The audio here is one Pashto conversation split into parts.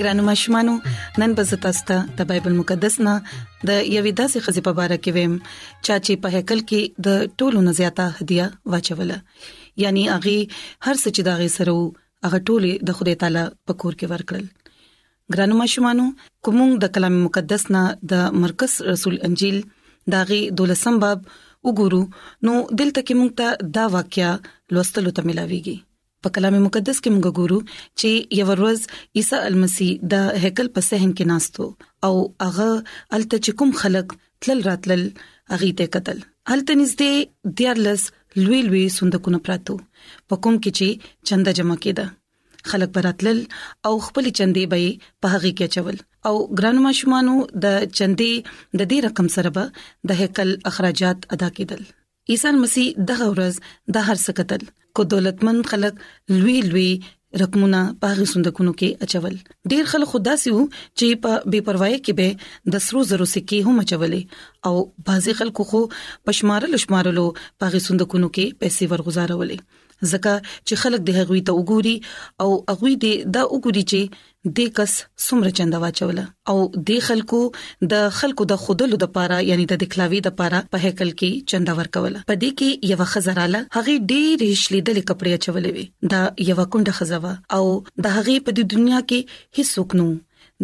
ګرانو مشمانو نن به تاسو ته د بایبل مقدس نه د یوې داسې خزې په اړه کې ویم چا چې په هیکل کې د ټولو نه زیاته هدیه واچوله یعنی هغه هر څه چې دا غي سره هغه ټولې د خدای تعالی په کور کې ورکړل ګرانو مشمانو کوم د کلام مقدس نه د مرکز رسول انجیل داغي دولسم باب وګورو نو دلته کې موږ ته دا واقعیا لوستلو ته ملاويږي په کلام مقدس کې موږ ګورو چې یو ورځ عیسی المسی د هیکل په صحن کې ناستو او هغه الته چې کوم خلک تل راتلل هغه ته قتل الته نږدې دیارلس لوی لوی صندوقونه پراتو په کوم کې چې چنده جمع کېده خلک براتلل او خپل چندې به په هغه کې چول او ګران ماشومانو د چندې د دې رقم سره به د هیکل اخراجات ادا کېدل عیسی مسیح دغه ورځ د هر څه قتل کو دولتمن خلک لوی لوی رقمونه په هغه صندوقونو کې اچول ډیر خلک خدا سي وو چې په بے پروايي کې به د سرو زرو سکه هم اچولې او بعضي خلکو خو پښمارل شمارلو په هغه صندوقونو کې پیسې ورغزارولې ځکه چې خلک د هغوی ته وګوري او هغوی دې دا وګوري چې د کس سمره چنده واچوله او د خلکو د خلکو د خودلو د پاره یعنی د دکلاوی د پاره په هیکل کې چنده ورکوله په دې کې یو خزراله هغه ډېر هیشلیدل کپڑے اچولې وي دا یو کونډه خزوا او د هغه په دې دنیا کې هیڅ وکنو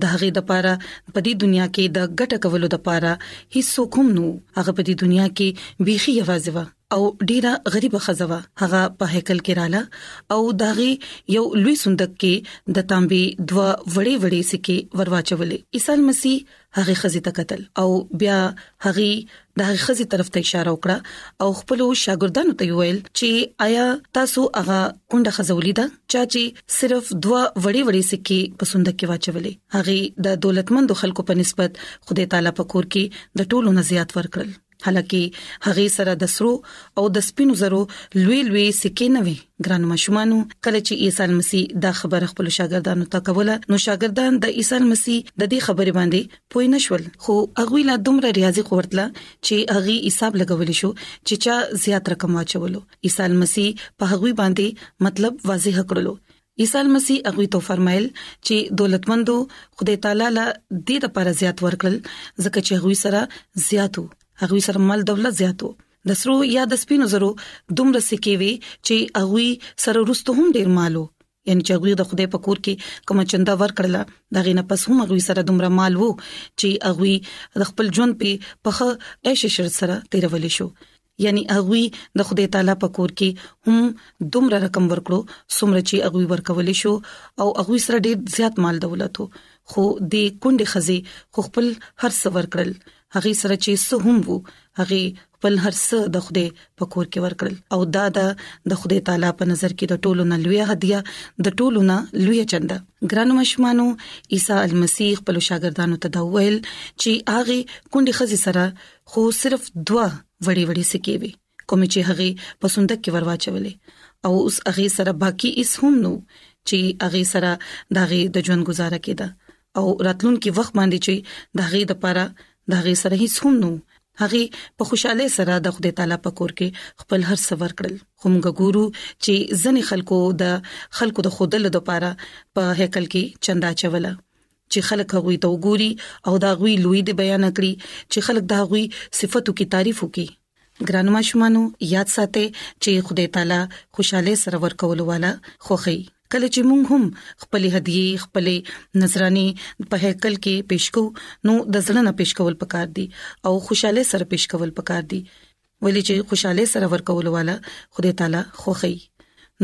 د هغه د پاره په دې دنیا کې د ګټه کولو د پاره هیڅ کوم نو هغه په دې دنیا کې بيخي یوازې و او ډیره غریبه خزه وه هغه په هیکل کې رااله او داغي یو لوی صندوق کې د تانبي دوا وړې وړې سکه ورواچولې عیسی مسیح هغه خزه ته قتل او بیا هغه د خزه طرف ته اشاره وکړه او خپل شاګردانو ته ویل چې آیا تاسو هغه کونډه خزولې ده چې صرف دوا وړې وړې سکه په صندوق کې واچولې هغه د دولتمندو خلکو په نسبت خدای تعالی په کور کې د ټولو نه زیات ورکړل حالکه هغه سره د سرو او د سپینو زرو لوی لوی سکه نه وي ګران مشمانو کله چې عیسی مسیح دا خبره خپل شاګردانو ته کوله نو شاګردان د عیسی مسیح د دې خبرې باندې پوه نه شول خو هغه لا دومره ریاضي خورتله چې هغه حساب لګول شو چې چا زیات رقم واچولو عیسی مسیح په هغه باندې مطلب واضح کړلو عیسی مسیح هغه ته فرمایل چې دولتمندو خدای تعالی له دې لپاره زیات ورکړل ځکه چې هغه سره زیاتو هغه سره مال دولت زیاتو د سرو یا د سپینو زرو دومره سکه وي چې هغه سره رستو هم ډیر مالو یعنی چې هغه د خدای په کور کې کوم چنده ورکړل دا غینه پس هم هغه سره دومره مال وو چې هغه د خپل ژوند په پخه عیش شر سره تیرول شو یعنی هغوی د خدای تعالی په کور کې هم دومره رقم ورکړو څومره چې هغه ورکول شو او هغه سره ډیر زیات مال دولت خو د کندې خزي خو خپل هر څه ورکړل هغه سره چې سه هم وو هغه خپل هر څه د خدای په کور کې ورکړل او دا د خدای تعالی په نظر کې د ټولو نه لوی هدیه د ټولو نه لوی چنده ګرانو مشمانو عیسی المسیح خپل شاګردانو ته دا ویل چې هغه کندې خزي سره خو صرف دوا وړي وړي سکه وي کوم چې هغه په صندوق کې ورواچولې او اوس هغه سره باقی اس هم نو چې هغه سره داغه د ژوند گزاره کېده او راتلونکي وخت باندې چې داغه د لپاره داغه سره هیڅ هم نو هغه په خوشاله سره د خدای تعالی په کور کې خپل هر څه ورکړل خو موږ ګورو چې ځنې خلکو د خلکو د خودل د لپاره په هیکل کې چندا چوله چې خلک هغه ته وګوري او دا غوي لوی دی بیان کړي چې خلک دا غوي صفاتو کې تعریف وکړي ګران ماشومانو یاد ساتئ چې خدای تعالی خوشاله سره ورکول والا خوخي کله چې موږ هم خپل هدیه خپل نظرانه په هیکل کې پېښ کو نو د زړه نه پېښ کول پکار دي او خوشاله سره پېښ کول پکار دي ولې چې خوشاله سره ورکول والا خدای تعالی خوخی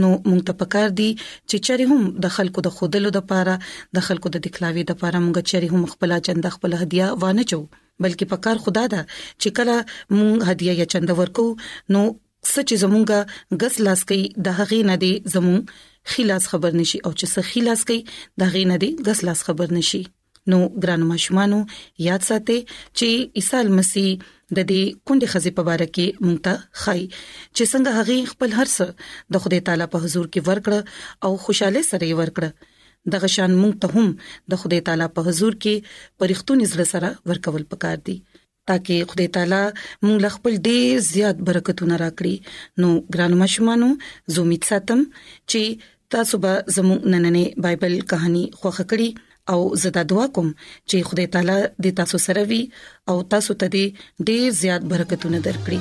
نو مونږ ته پکار دي چې چاري هم د خلکو د خودلو د پاره د خلکو د دکلاوي د پاره مونږ چاري هم خپل چند خپل هدیه وانه چو بلکې پکار خدا دا چې کله مونږ هدیه یا چند ورکو نو سچ زمونږه غس لاس کوي د هغې نه دي زمونږ خلاص خبر نشي او چې څه خلاص کوي د هغې نه دي غس لاس خبر نشي نو ګرانو ماشومانو یاد ساتئ چې عیسی مسیح د دې کندې خزې په اړه کې مونږ ته خای چې څنګه هغه خپل هرڅ د خدای تعالی په حضور کې ورکړ او خوشاله سره ورکړ د غشان مونږ ته هم د خدای تعالی په حضور کې پرختون زړه سره ورکول پکار دي تاکي خدای تعالی مونږ له خپل ډیر زیات برکتونه راکړي نو ګران مشمانو زه امید ساتم چې تاسو به زموږ نننې بایبل کہانی خوښه کړي او زه دا دعا کوم چې خدای تعالی دې تاسو سره وي او تاسو ته دې ډیر زیات برکتونه درکړي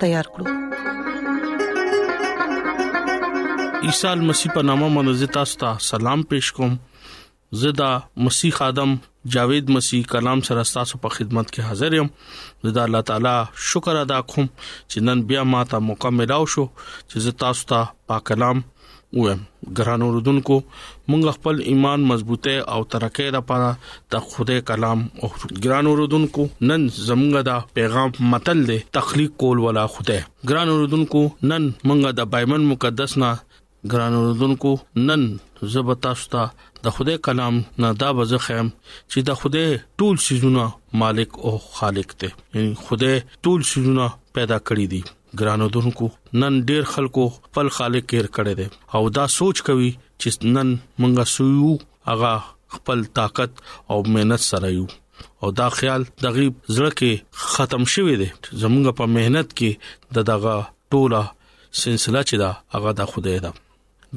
تیار کړو عیسی مسیح په نامه باندې تاسو ته سلام پېښ کوم زدا مسیح ادم جاوید مسیح کلام سره تاسو په خدمت کې حاضر یم زدا الله تعالی شکر ادا کوم چې نن بیا ماته موقع ملاو شو چې تاسو ته پاک کلام ویم ګران اوردونکو مونږ خپل ایمان مضبوطه او ترقه لپاره د خدای کلام او ګران اوردونکو نن زمونږ دا پیغام متل دی تخلیق کول ولا خدای ګران اوردونکو نن مونږ د بایبل مقدس نه ګران اوردونکو نن زب تاسو ته د خدای کلام نه دا وځخم چې د خدای ټول سيزونه مالک او خالق دی یعنی خدای ټول سيزونه پیدا کړی دي ګرانو دونکو نن ډیر خلکو خپل خالق کېر کړي دي او دا سوچ کوي چې نن مونږه سویو هغه خپل طاقت او مهنت سره یو او دا خیال دغه زړه کې ختم شوی دی زمونږ په مهنت کې د دغه ټوله سلسله چې دا هغه د خوده ده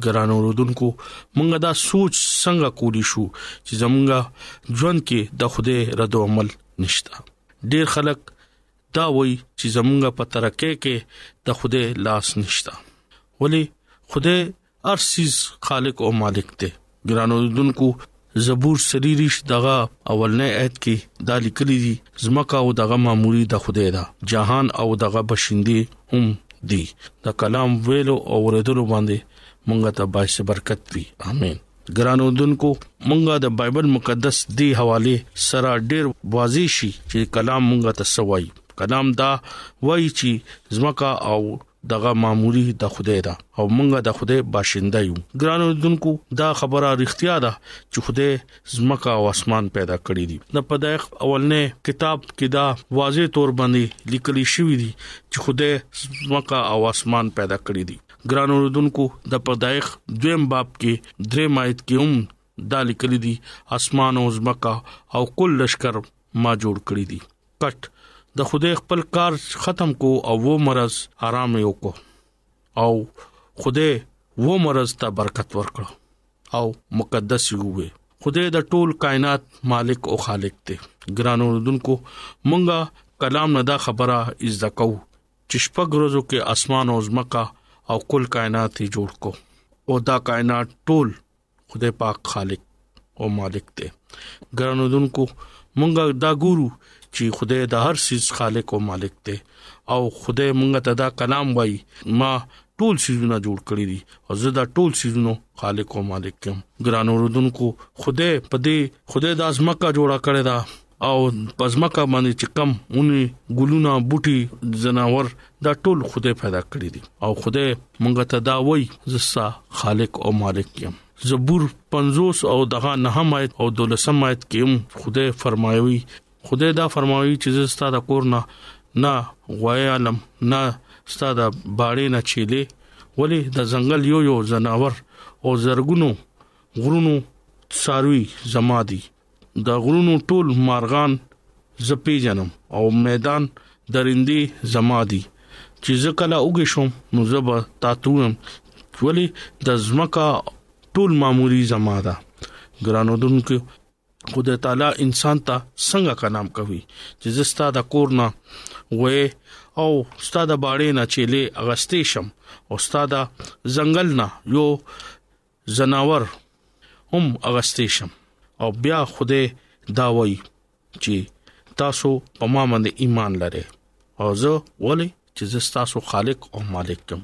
ګران اوردونکو مونږ دا سوچ څنګه کولی شو چې زمونږ ژوند کې د خوده رد عمل نشته ډیر خلک دا وایي چې زمونږ په ترقې کې د خوده لاس نشتا ولی خوده ارسیز خالق او مالک دی ګرانو دونکو زبور سریریش دغه اولنې آیت کې دا لیکلي دي زمکا او دغه معمولی د خدای دا جهان او دغه بشیندې هم دي دا کلام ویلو او ورېدلو باندې مونږ ته باعث برکت وي امين ګرانو دونکو مونږه د بایبل مقدس دی حواله سره ډیر واضح شي چې کلام مونږه ته سوای کلام دا وایي چې زمکا او دغه معمولی د خدای دا او مونږه د خدای باشنده یو ګرانو دونکو دا خبره اړتیا ده چې خدای زمکا او اسمان پیدا کړی دي د پدایښت اولنې کتاب کې دا واضح تور باندې لیکل شوی دی چې خدای زمکا او اسمان پیدا کړی دي ګران اوردونکو د پیدایښ دویم باب کې درې مایت کې هم دا لیکل دي اسمان او زمکا او کل لشکر ما جوړ کړی دي کټ د خدای خپل کار ختم کو او و مرز آرام یو کو او خدای و مرز ته برکت ورکړ او مقدس وي خدای د ټول کائنات مالک او خالق دی ګران اوردونکو مونږه کلام نه دا خبره از دکو چې شپږ ورځو کې اسمان او زمکا او کل کائنات یې جوړ کو او دا کائنات ټول خدای پاک خالق او مالک دی ګرانو دونکو مونږه دا ګورو چې خدای د هر سیس خالق او مالک دی او خدای مونږ ته دا کلام وای ما ټول سيزونه جوړ کړی دي او زه دا ټول سيزونو خالق او مالک یم ګرانو رودونکو خدای په دې خدای د ازمکه جوړه کړی دا او پزماکه باندې چې کم اونې ګلونه بوټي جناور دا ټول خدای پیدا کړی دي او خدای مونږ ته دا وای زسا خالق او مالک یم زبور 50 او دغه نهم آیت او دولسم آیت کې هم خدای فرمایوي خدای دا فرمایي چې زستا د کور نه نه غوي عالم نه ستا د باړې نه چيلي ولی د ځنګل یو یو زناور او زرګونو غرونو ساروي زما دي د غرونو ټول مارغان زه پیژنم او میدان درندې زما دي چې زه کله وګې شوم نو زه به تاتوم ولی د زمکا ټول معمولی زما ده ګرانو دونکو خدای تعالی انسان ته څنګه کلام کوي چې زستا د کور نه وې او ستا د باړې نه چيلې اغستې شم او ستا د ځنګل نه یو ځناور هم اغستې شم او بیا خوده دا وای چې تاسو په ما باندې ایمان لرئ او زه ولې چې زستاسو خالق او مالک کوم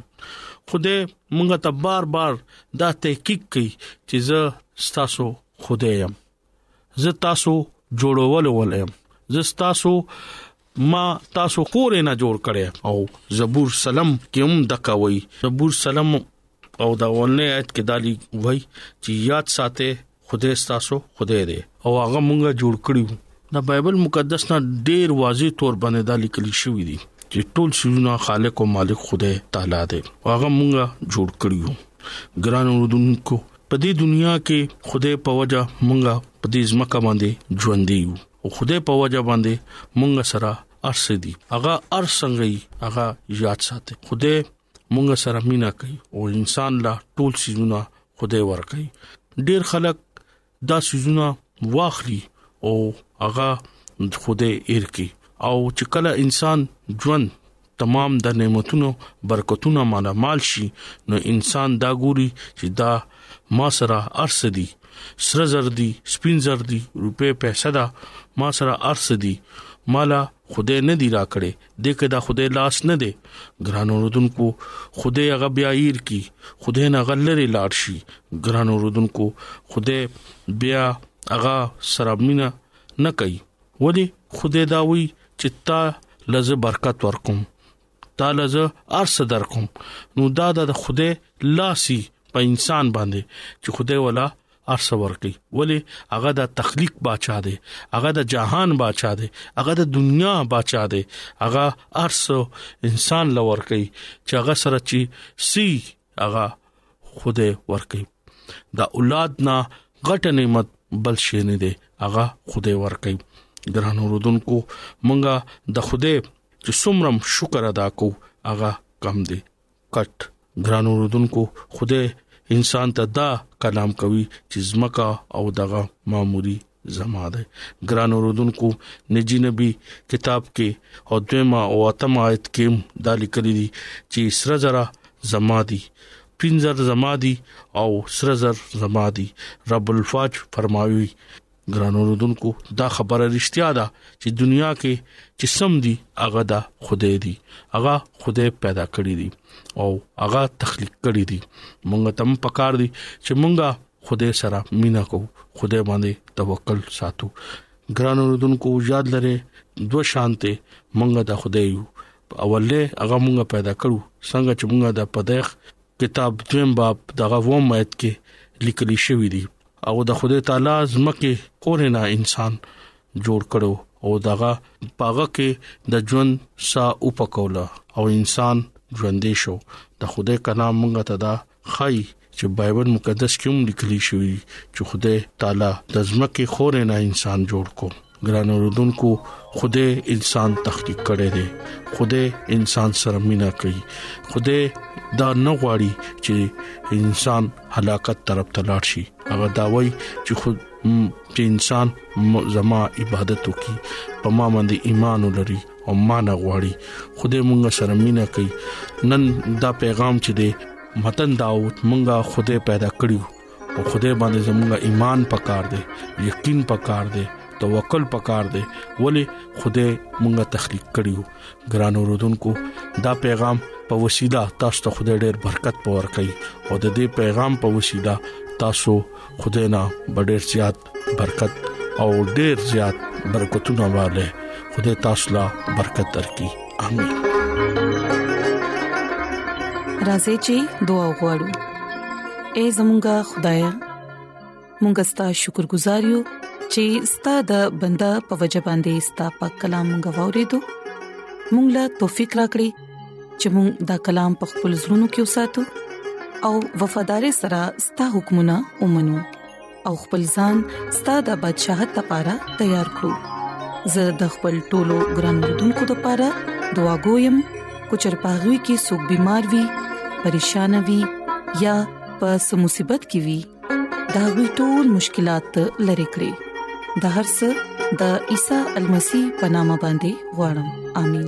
خوده مونږ ته بار بار دا تحقیق کوي چې زه ستاسو خوده يم زه تاسو جوړول ولیم زه تاسو ما تاسو کور نه جوړ کړي او زبور سلام کوم دکوي زبور سلام او دا ونه ایت کې دالی وای چې یاد ساته خدای تاسو خدای دی او هغه مونږه جوړ کړیو دا بایبل مقدس نه ډیر واضح تور باندې دا لیکل شوی دی چې ټول سيزونه خالق او مالک خدای تعالی دی هغه مونږه جوړ کړیو ګران اوردونکو په دې دنیا کې خدای په وجه مونږه په دې ځمکه باندې ژوند دی او خدای په وجه باندې مونږه سره ارس دي هغه ارس څنګه هغه یاد ساتي خدای مونږه سره مینا کوي او انسان لا ټول سيزونه خدای ور کوي ډیر خلک دا سيزونه واخلي او هغه خدای ایر کوي او چې کله انسان ژوند تمام د نعمتونو برکتونه مالامال شي نو انسان دا ګوري چې دا ما سره ارس دي سره زر دي سپین زر دي روپې پیسې دا ما سره ارس دي مالا خدای نه دی راکړي د کدا خدای لاس نه دی ګران اوردونکو خدای هغه بیا ایر کی خدای نه غلره لاړ شي ګران اوردونکو خدای بیا هغه سرابمینه نه کوي ولی خدای دا وی چې تا لزه برکت ورکوم تا لزه ارس درکوم نو دا د خدای لاسي په انسان باندې چې خدای ولا ارس ورکي ولی هغه د تخلیق بچا دی هغه د جهان بچا دی هغه د دنیا بچا دی هغه ارس انسان لور کوي چې هغه سره چې سی هغه خوده ورکي دا اولاد نه غټ نعمت بل شي نه دی هغه خوده ورکي ګران اوردونکو مونږه د خوده چې سمرم شکر ادا کو هغه کم دی کټ ګران اوردونکو خوده انسان ته دا کلام کوي چې زمکا او دغه معمولی زما ده ګران اوردونکو نجی نبی کتاب کې او دویما او اتم آیت کې دالی کړی دي چې سره زرا زما دي پینځر زما دي او سره زر زما دي رب الفاج فرمایوي ګران اوردونکو دا خبره رښتیا ده چې دنیا کې چې سم دي هغه دا خوده دي هغه خوده پیدا کړی دي او هغه تخلیق کړی دي مونږ تم پکار دي چې مونږه خدای سره مینا کو خدای باندې توکل ساتو ګران اوردونکو یاد لره دوه شانته منګه د خدای یو اوله هغه مونږه پیدا کړو څنګه چې مونږه د پدایخ کتاب دویم باب دغه و مېت کې لیکل شوی دی او د خدای تعالی زمکه کورنه انسان جوړ کړو او دغه پاغه کې د ژوند سا او پکولا او انسان ژوندې شو د خدای کلام مونږه ته دا خای چې بایبل مقدس کې هم لیکل شوی چې خدای تعالی د ځمکې خورې نه انسان جوړ کو ګران اوردونکو خدای انسان تخلیق کړي دي خدای انسان سره مینا کوي خدای دا نه غواړي چې انسان هلاکت طرف ته لاړ شي هغه دا وایي چې خود چې انسان زما عبادت وکي په ما باندې ایمان ولري او معنا غواړي خدای مونږ سره مینا کوي نن دا پیغام چې دی متن داوت مونږه خدای پیدا کړیو او خدای باندې زمونږه ایمان پکار دی یقین پکار دی توکل پکار دی ولی خدای مونږه تخلیق کړیو ګران اوردونکو دا پیغام په وسیله تاسو ته خدای ډېر برکت پور کوي او د دې پیغام په وسیله تاسو خدای نه ډېر زیات برکت او ډیر زیات برکتونه والے خدای تاسو لا برکت درکړي امين راځي چې دعا وغوړو اے زمونږ خدای مونږ ستاسو شکر گزار یو چې ستاسو د بندا په وجبان دي ستاسو په کلام غوړې دو مونږ لا توفيق راکړي چې مونږ دا کلام په خپل زړونو کې وساتو او وفادار سره ستاسو حکمونه ومنو او خپل ځان ستاسو د بدشاهت لپاره تیار کړو زه د خپل ټولو ګران مردونکو لپاره دعا کوم کو چرپاغوي کې سګ بيمار وي پریشان وي یا په سمصيبت کې وي دا وي ټول مشکلات لری کړی د هر څه د عیسی المسی پنامه باندې وړم امين